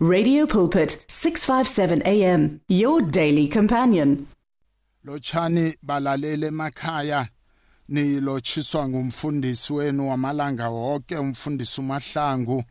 Radio Pulpit 657 AM your daily companion Lochani balalele emakhaya nilotshiswa ngumfundisi wenu wamalanga wonke umfundisi uMahlangu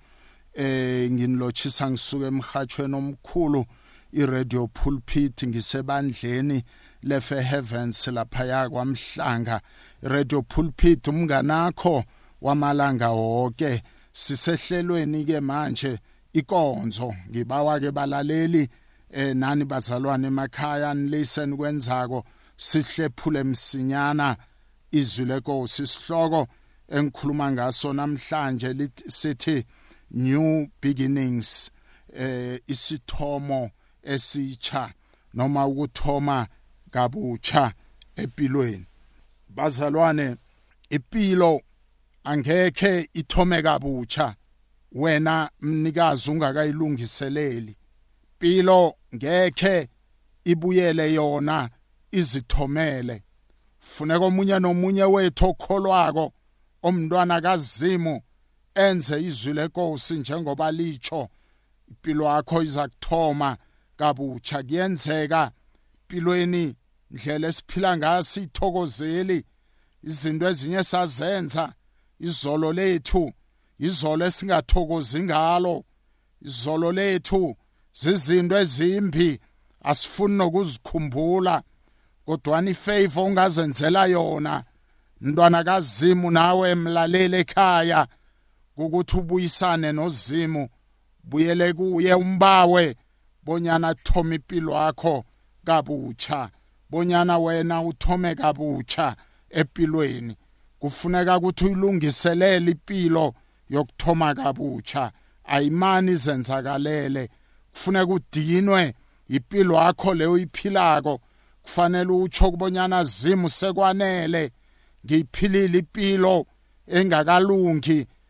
eh nginilotshisa ngisuke emhathweni omkhulu iRadio Pulpit ngisebandleni lefe heavens lapha ya kwamhlanga radio pulpit umnganakho wamalanga wonke sisehlelweni ke manje ikonzo ngibawa ke balaleli eh nani bazalwane emakhaya nilisten kwenzako sihlephule msinyana izwi lenkosi sihloko engikhuluma ngaso namhlanje sithi new beginnings eh isithomo esitsha noma ukuthoma kabutsha empilweni bazalwane impilo angekhe ithome kabutsha wena mnikazi ungakayilungiseleli pilo ngekhe ibuyele yona izithomele funeka omunye nomunye wethu okholwako omntwana kazimu enze izwi lenkosi njengoba litsho impilo yakho iza kuthoma kabutsha kuyenzeka empilweni ndlela esiphila ngayo siyithokozeli izinto ezinye sazenza izolo lethu izolo esingathokozi ngalo izolo lethu zizinto ezimbi asifuni nokuzikhumbula kodwani ifavor ongazenzela yona mntwana kazimu nawe mlaleli ekhaya ukuthi ubuyisane nozimu buyele kuye umbawe bonyana athome ipilo yakho kabutsha bonyana wena uthome kabutsha empilweni kufuneka ukuthi uyilungiselele impilo yokuthoma kabutsha ayimani izenzakalele kufuneka udinwe impilo yakho leyo uyiphilako kufanele utsho kubonyana zimu sekwanele ngiyiphilile impilo engakalungi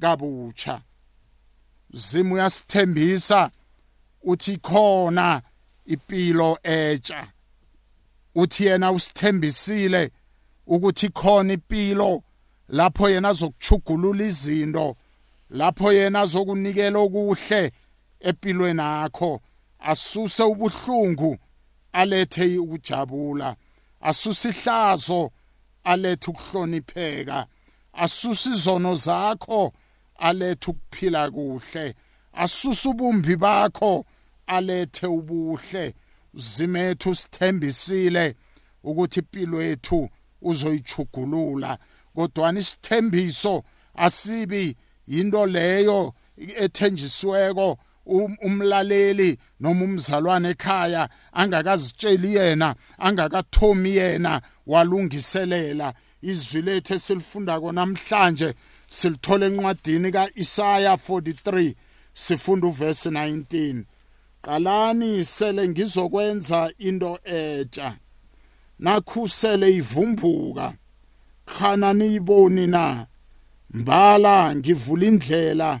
kabutsha zimu uyasithembisa uthi khona ipilo etsha uthi yena usithembisile ukuthi khona ipilo lapho yena azokuchugulula izinto lapho yena azokunikela okuhle empilweni yakho asuse ubuhlungu alethe ukujabula asuse ihlazo alethe ukuhlonipheka asusa izono zakho alethe ukuphila kuhle asusa ubumbi bakho alethe ubuhle uzimethu sithembisile ukuthi impilo yethu uzoyichugulula kodwana isithembiso asibi yinto leyo ethenjisiweko um, umlaleli noma umzalwane ekhaya angakazitsheli yena angakathomi yena walungiselela izwi lethu esilifundako namhlanje silithola encwadini ka-isaya 43 sifunda uvesi 19 qalani sele ngizokwenza into etsha nakhu sele ivumbuka khana niyiboni na mbala ngivula indlela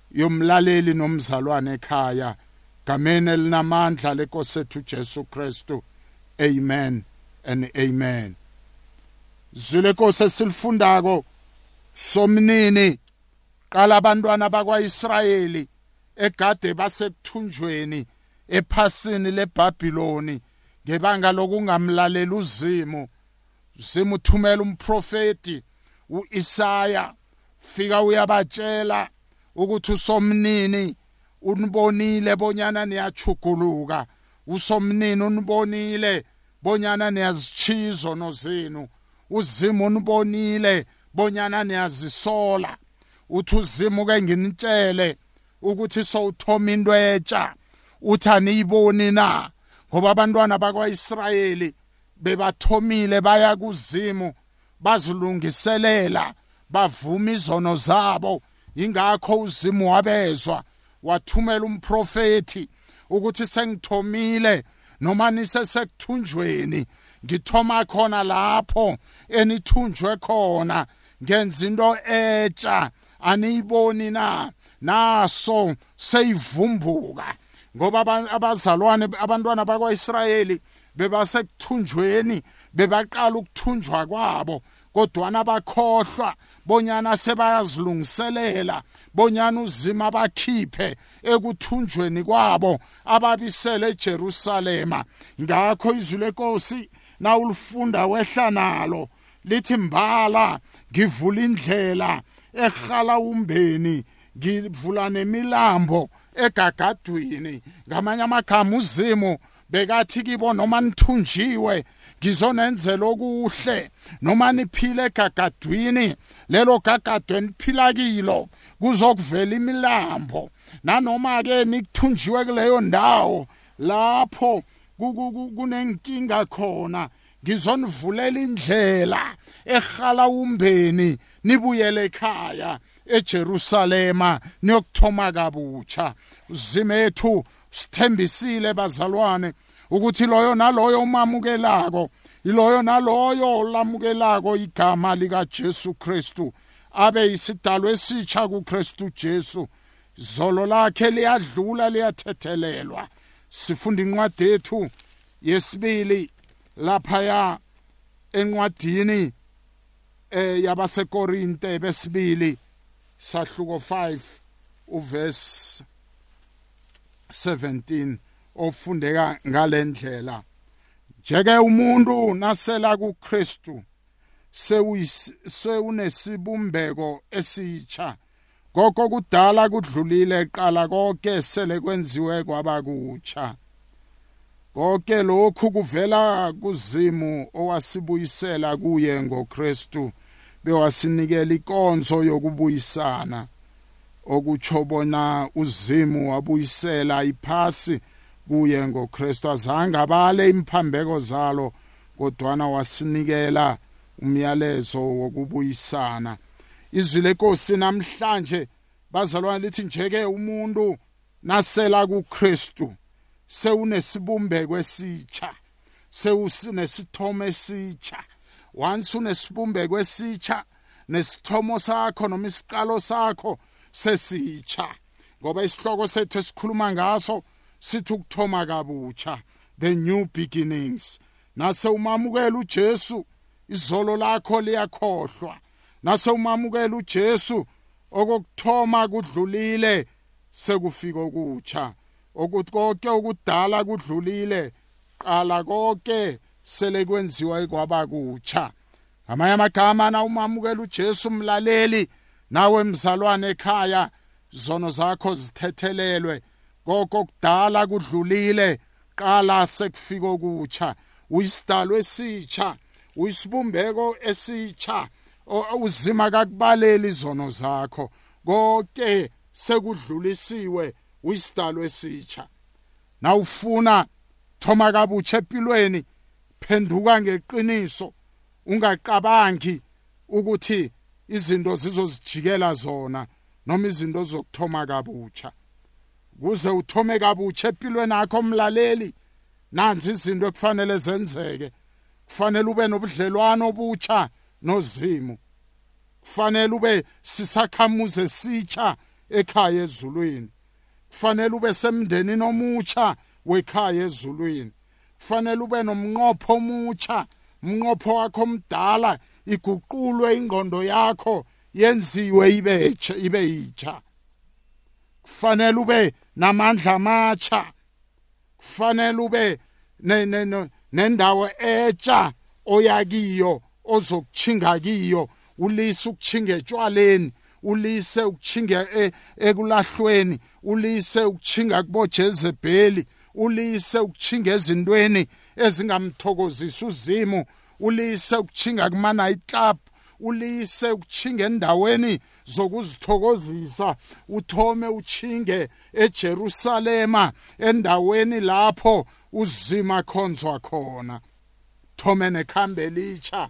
yomlaleli nomzalwane ekhaya gameni elinamandla lenkosi ethu Jesu Kristu amen and amen zwile inkosi esilifundako somnini qala abantwana bakwaIsrayeli egade basekuthunjweni ephasini leBhabhiloni ngebanga lokungamlaleli uZimu uzimu uthumela umprofeti uIsaya fika uyabatshela ukuthi usomnini unibonile bonyana niyachuguluka usomnini unibonile bonyana niyazichizo nozenu uzimu unibonile bonyana niyazisola uthi uzimu ke nginitshele ukuthi sowuthoma into etsha uthi aniyiboni na ngoba abantwana bakwa-israyeli bebathomile baya kuzimu bazilungiselela bavuma izono zabo ingakho uzimu wabezwa wathumela umprofethi ukuthi sengithomile noma nisesekuthunjweni ngithoma khona lapho enithunjwe khona ngenza into etsha aniyiboni na naso seyivumbuka ngoba abazalwane abantwana bakwa-israyeli bebasekuthunjweni bebaqala ukuthunjwa kwabo kodwana bakhohlwa bonyana sebayazilungiselela bonyana uzima bakhiphe ekuthunjweni kwabo ababisele eJerusalema ngakho izwi lenkosi nawulifunda wehla nalo lithi mbala ngivula indlela ehala umbeni ngivula nemilambo egagadwini ngamanye amagama uzimu bekathi kibo noma nithunjiwe ngizonenzela okuhle noma niphile egagadwini lelo gagadwe niphila kilo kuzokuvela imilambo nanoma-ke nikuthunjiwe kuleyo ndawo lapho kunenkinga khona ngizonivulela indlela ehalawumbeni nibuyele ekhaya eJerusalema niyokuthoma kabutsha zimethu sithembisile bazalwane ukuthi loyo naloyo umamukelako yiloyo naloyo olamukelako igama likaJesu Kristu abe isidalwa esitsha kuKristu Jesu zolo lakhe liyadlula liyathethelelwa sifunda incwadi yethu yesibili laphaya encwadini eh yabasekorinte besibili sahluko 5 uverse 17 ofundeka ngalendlela njeke umuntu nasela kuKristu sewunesibumbeko esitsha Gogo kudala kudlulile qala konke sele kwenziwe kwaba kutsha. Konke lokhu kuvela kuzimu owasibuyisela kuye ngoKristu bewasinikela ikonzo yokubuyisana okutsho bona uzimu wabuyisela iphasi kuye ngoKristu azange abale imphambeko zalo kodwana wasinikela umyalezo wokubuyisana izwi lenkosi namhlanje bazalwane lithi njeke umuntu nasela kuKristu sewunesibumbeko esitsha sewusinesithomo esitsha once unesibumbeko esitsha nesithomo sakho noma isiqalo sakho sesitsha ngoba isihloko sethu esikhuluma ngaso sithi ukuthoma kabutsha the new beginnings nase umamukela uJesu izolo lakho liyakhohlwa nase umamukela uJesu okokthoma kudlulile sekufika okutsha okuthi konke okudala kudlulile qala konke sele kwenziwa ikwaba kutsha ngamanye amagama na umamukela uJesu mlaleli nawe mzalwane ekhaya zono zakho zithethelelwe koko kudala kudlulile qala sekufika okutsha uyisidalo esitsha uyisibumbeko esitsha uzima kakubaleli izono zakho konke sekudlulisiwe uyisidalo esitsha nawufuna thoma kabutsha empilweni phenduka ngeqiniso ungacabangi ukuthi izinto zizozijikela zona noma izinto zokuthoma kabutsha kuze uthome kabutsha empilweni yakho mlaleli nanzi izinto ekufanele zenzeke kufanele ube nobudlelwano obutsha nozimu kufanele ube sisakhamuzi esitsha ekhaya ezulwini kufanele ube semndenini omutsha wekhaya ezulwini kufanele ube nomnqopho omutsha umnqopho wakho omdala iguqulwe ingqondo yakho yenziwe ibe ibe yitsha kufanele ube namandla amatsha kufanele ube nendawo etsha oyakiyo ozokuchinga kiyo ulise ukuthinga etshwaleni ulise ukuthinga e, ekulahlweni ulise ukuthinga kubojezebheli ulise ukuthinga ezintweni ezingamthokozisi uzimu ulise ukuthinga kumana iclub ulise ukuthinga endaweni zokuzithokozisa uthome uthinge eJerusalema endaweni lapho uzima khonzwa khona thome nekhambe litsha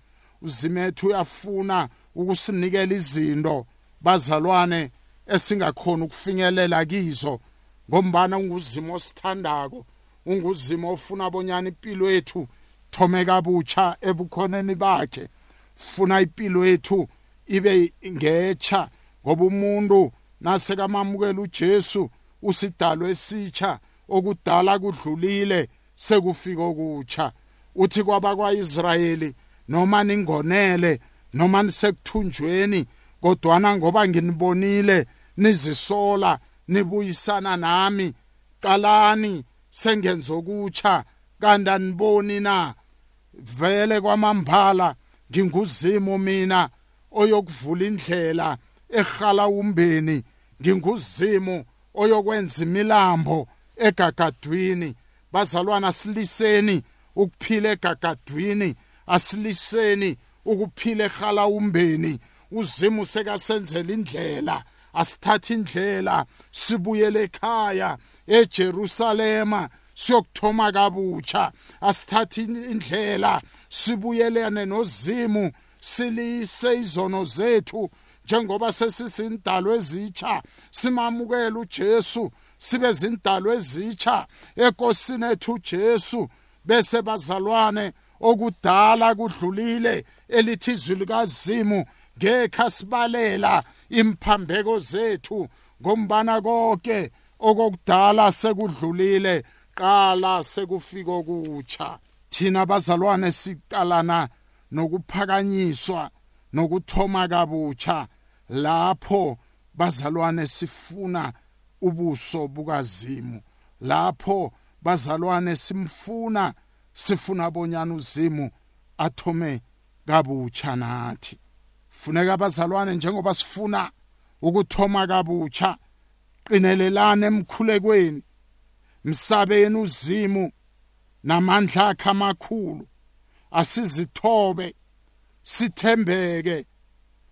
uzimethu uyafuna ukusinikela izinto bazalwane esingakhona ukufinyelela kizo ngombana unguzimo osithandako unguzimo ofuna bonyana impilo yethu thome kabutsha ebukhoneni bakhe funa impilo yethu ibe ngetsha ngoba umuntu nasekamamukela uJesu usidalwe esitsha okudala kudlulile sekufika okutsha uthi kwabakwa-israyeli noma ningonele noma nisekuthunjweni kodwana ngoba nginibonile nizisola nibuyisana nami qalani sengenza okutsha kanti aniboni na vele kwamambala nginguzimu mina oyokuvula indlela ehala umbeni nginguzimu oyokwenza imilambo egagadwini bazalwana siliseni ukuphila egagadwini asiliseni ukuphila ehalawumbeni uzimu sekasenzela indlela asithathe indlela sibuyele ekhaya eJerusalema siyokuthoma kabutsha asithathe indlela sibuyelane nozimu silise izono zethu njengoba sesizindalo ezitsha simamukele uJesu sibe zindalo ezitsha ekosini ethu uJesu bese bazalwane okudala kudlulile elithi izwi likazimu ngekha sibalela imphambeko zethu ngombana konke okokudala sekudlulile qala sekufika okutsha thina bazalwane siqalana nokuphakanyiswa nokuthoma kabutsha lapho bazalwane sifuna ubuso bukazimu lapho bazalwane simfuna sifuna bonyana uzimu athome kabutsha nathi funeka bazalwane njengoba sifuna ukuthoma kabutsha qinelelana emkhulekweni msabeni uzimu namandla akhe amakhulu asizithobe sithembeke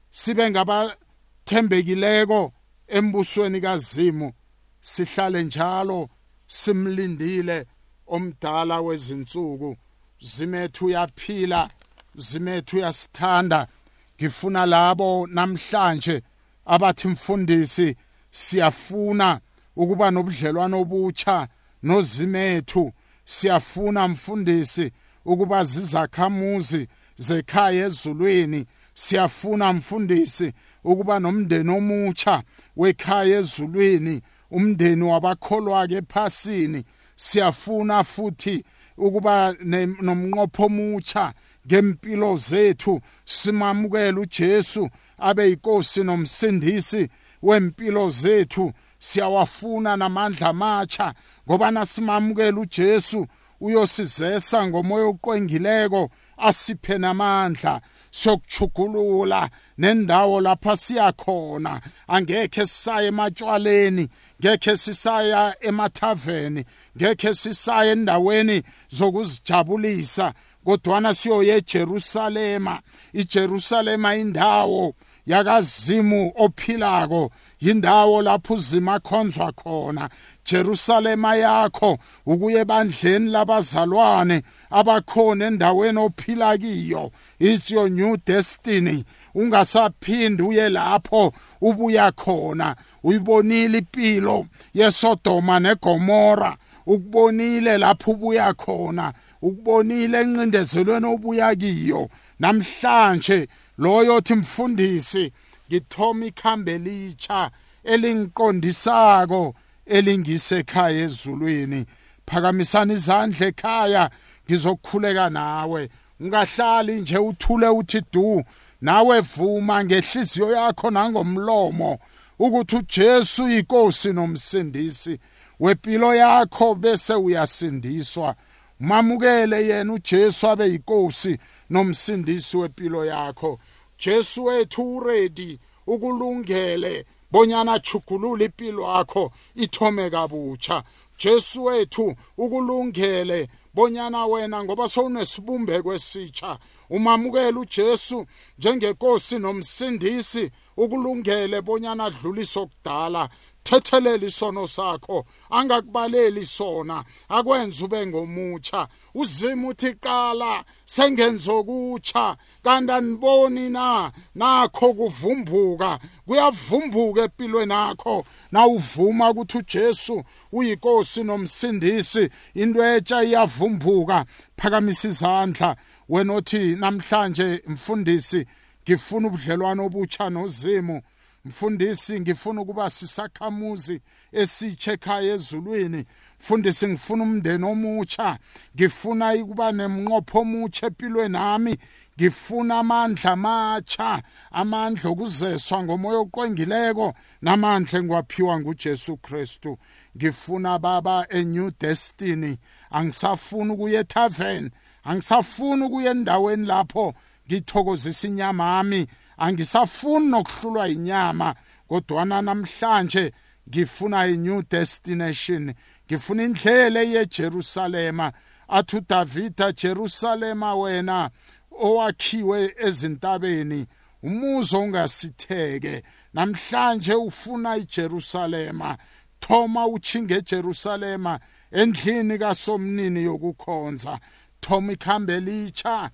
sibe ngabathembekileko embusweni kaZimu sihlale njalo simlindile omdala wezinsuku zimethu uyaphila zimethu uyasithanda ngifuna labo namhlanje abathi mfundisi siyafuna ukuba nobudlelwano obutsha nozimethu siyafuna mfundisi ukuba zizakhamuzi zekhaya ezulwini siyafuna mfundisi ukuba nomndeni omutsha wekhaya ezulwini umndeni wabakholwa-ke ephasini siyafuna futhi ukuba nomnqopho omutsha ngempilo zethu simamukele uJesu abe yinkosi nomsindisi wempilo zethu siyawafuna namandla amatsha ngoba nasimamukela uJesu uyosizesa ngomoya oqwengileko asiphe namandla sokuchugulula nendawo lapha siya khona angekhe sisaye ematshwaleni ngekhe sisaya emathaveni ngekhe sisaya endaweni zokuzijabulisa kodwana siyo yeJerusalema iJerusalema indawo yakazimu ophilako yindawo lapho uzima akhonzwa khona Jerusalema yakho ukuye ebandleni labazalwane abakhona endaweni ophila kiyo it's your new destiny ungasaphindi uye lapho ubuya khona uyibonile impilo yesodoma negomora ukubonile lapho ubuya khona ukubonile enqindezelweni obuya kiyo namhlanje loyo othi mfundisi ngithoma ikhambe elitsha elingiqondisako elingisekhaya ezulwini phakamisana izandla ekhaya ngizokhuleka nawe ungahlali nje uthule uthi du nawe vuma ngehliziyo yakho nangomlomo ukuthi uJesu yinkosi nomsindisi wepilo yakho bese uyasindiswa mamukele yena uJesu abe yinkosi nomsindisi wepilo yakho Jesu wethu uready ukulungele bonyana chugulula impilo yakho ithome kabutsha Jesu wethu ukulungele bonyana wena ngoba sowunesibumbeko esitsha umamukela uJesu njengekosi nomsindisi ukulungele bonyana adlulise okudala thethelela isono sakho angakubaleli sona akwenza ube ngomutsha uzima uthi qala sengenza okutsha kanti aniboni na nakho kuvumbuka kuyavumbuka empilweni yakho nawuvuma ukuthi ujesu uyinkosi nomsindisi into etsha iyavumbuka phakamisa izandla wena othi namhlanje mfundisi ngifuna ubudlelwano obutsha nozimu mfundisi ngifuna ukuba sisakhamuzi esitsha ekhaya ezulwini mfundisi ngifuna umndeni omutsha ngifuna ukuba nemnqopho omutsha empilweni nami ngifuna amandla amatsha amandla okuzeswa ngomoya oqwengileko namandla engiwaphiwa nguJesu Kristu ngifuna baba a new destiny angisafuni ukuya etavern angisafuni ukuya endaweni lapho ngithokozisa inyama yami angisafuni nokuhlulwa yinyama kodwana namhlanje ngifuna i-new destination ngifuna indlela yejerusalema athi udavida jerusalema wena owakhiwe ezintabeni umuzi ongasitheke namhlanje ufuna ijerusalema thoma utshinga ejerusalema endlini kasomnini yokukhonza thoma ikhambe litsha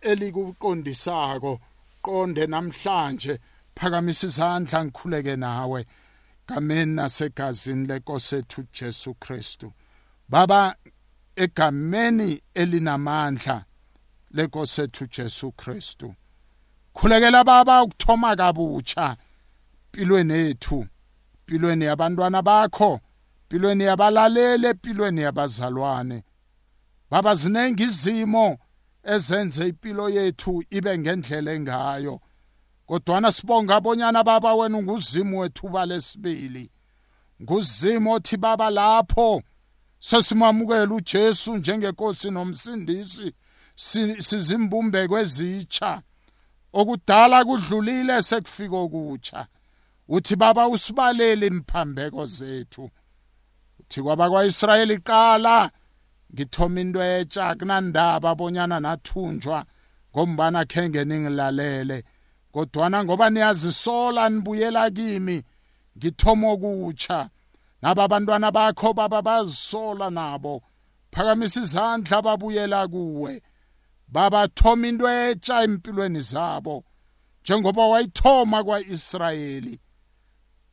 elikuqondisako qonde namhlanje phakamisa izandla ngikhuleke nawe gameni nasegazini lenkosi ethu Jesu Kristu baba egameni elinamandla lenkosi ethu Jesu Kristu khulekela baba ukuthoma kabutsha empilweni yethu empilweni yabantwana bakho empilweni yabalaleli empilweni yabazalwane baba ziningi izimo ezenze impilo yethu ibe ngendlela engayo kodwana sibonga bonyana baba wena unguzimu wethuba lesibili nguzimu othi baba lapho sesimamukela uJesu njengeNkosi nomsindisi sizimbumbeko ezitsha okudala kudlulile sekufika okutsha uthi baba usibalele imphambeko zethu uthi kwabakwaIsrayeli qala ngithoma into etsha kunandaba bonyana nathunjwa ngombana khenge ningilalele kodwana ngoba niyazisola nibuyela kimi ngithoma okutsha naba abantwana bakho baba bazisola nabo phakamisa izandla babuyela kuwe babathoma into etsha empilweni zabo njengoba wayithoma kwa-israyeli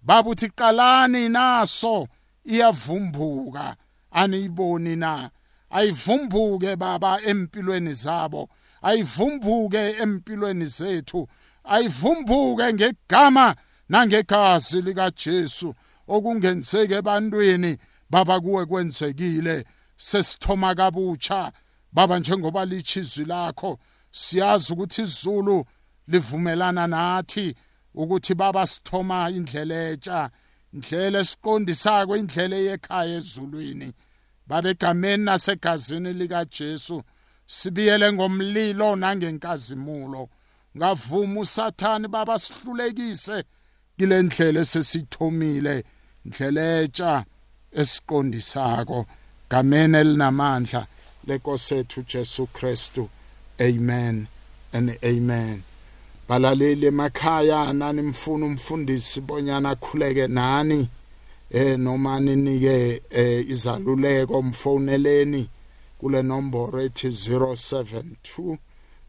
baba uthi qalani naso iyavumbuka aniyiboni na ayivumbuke baba empilweni zabo ayivumbuke empilweni zethu ayivumbuke ngegama nangegazi likaJesu okungenzeke ebantwini baba kuwe kwenzekile sesithoma kabutsha baba njengoba lichizwi lakho siyazi ukuthi izulu livumelana nathi ukuthi baba sithoma indlela etsha ndlela esiqondisako indlela eyekhaya ezulwini babegameni nasegazini likaJesu sibiyele ngomlilo nangenkazimulo ngavuma usathani baba sihlulekise kile ndlela esesithomile ndlela etsha esiqondisako gameni elinamandla lekosethu Jesu Kristu amen and amen balaleli emakhaya nanimfuna umfundisi bonyana khuleke nani eh noma ninike eh, izaluleko mfoneleni kule nomboro ethi 072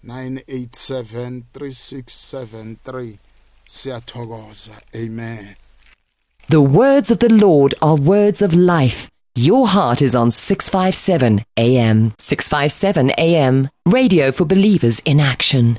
987 3673 siyathokoza amen The words of the Lord are words of life. Your heart is on 657 AM. 657 AM. Radio for believers in action.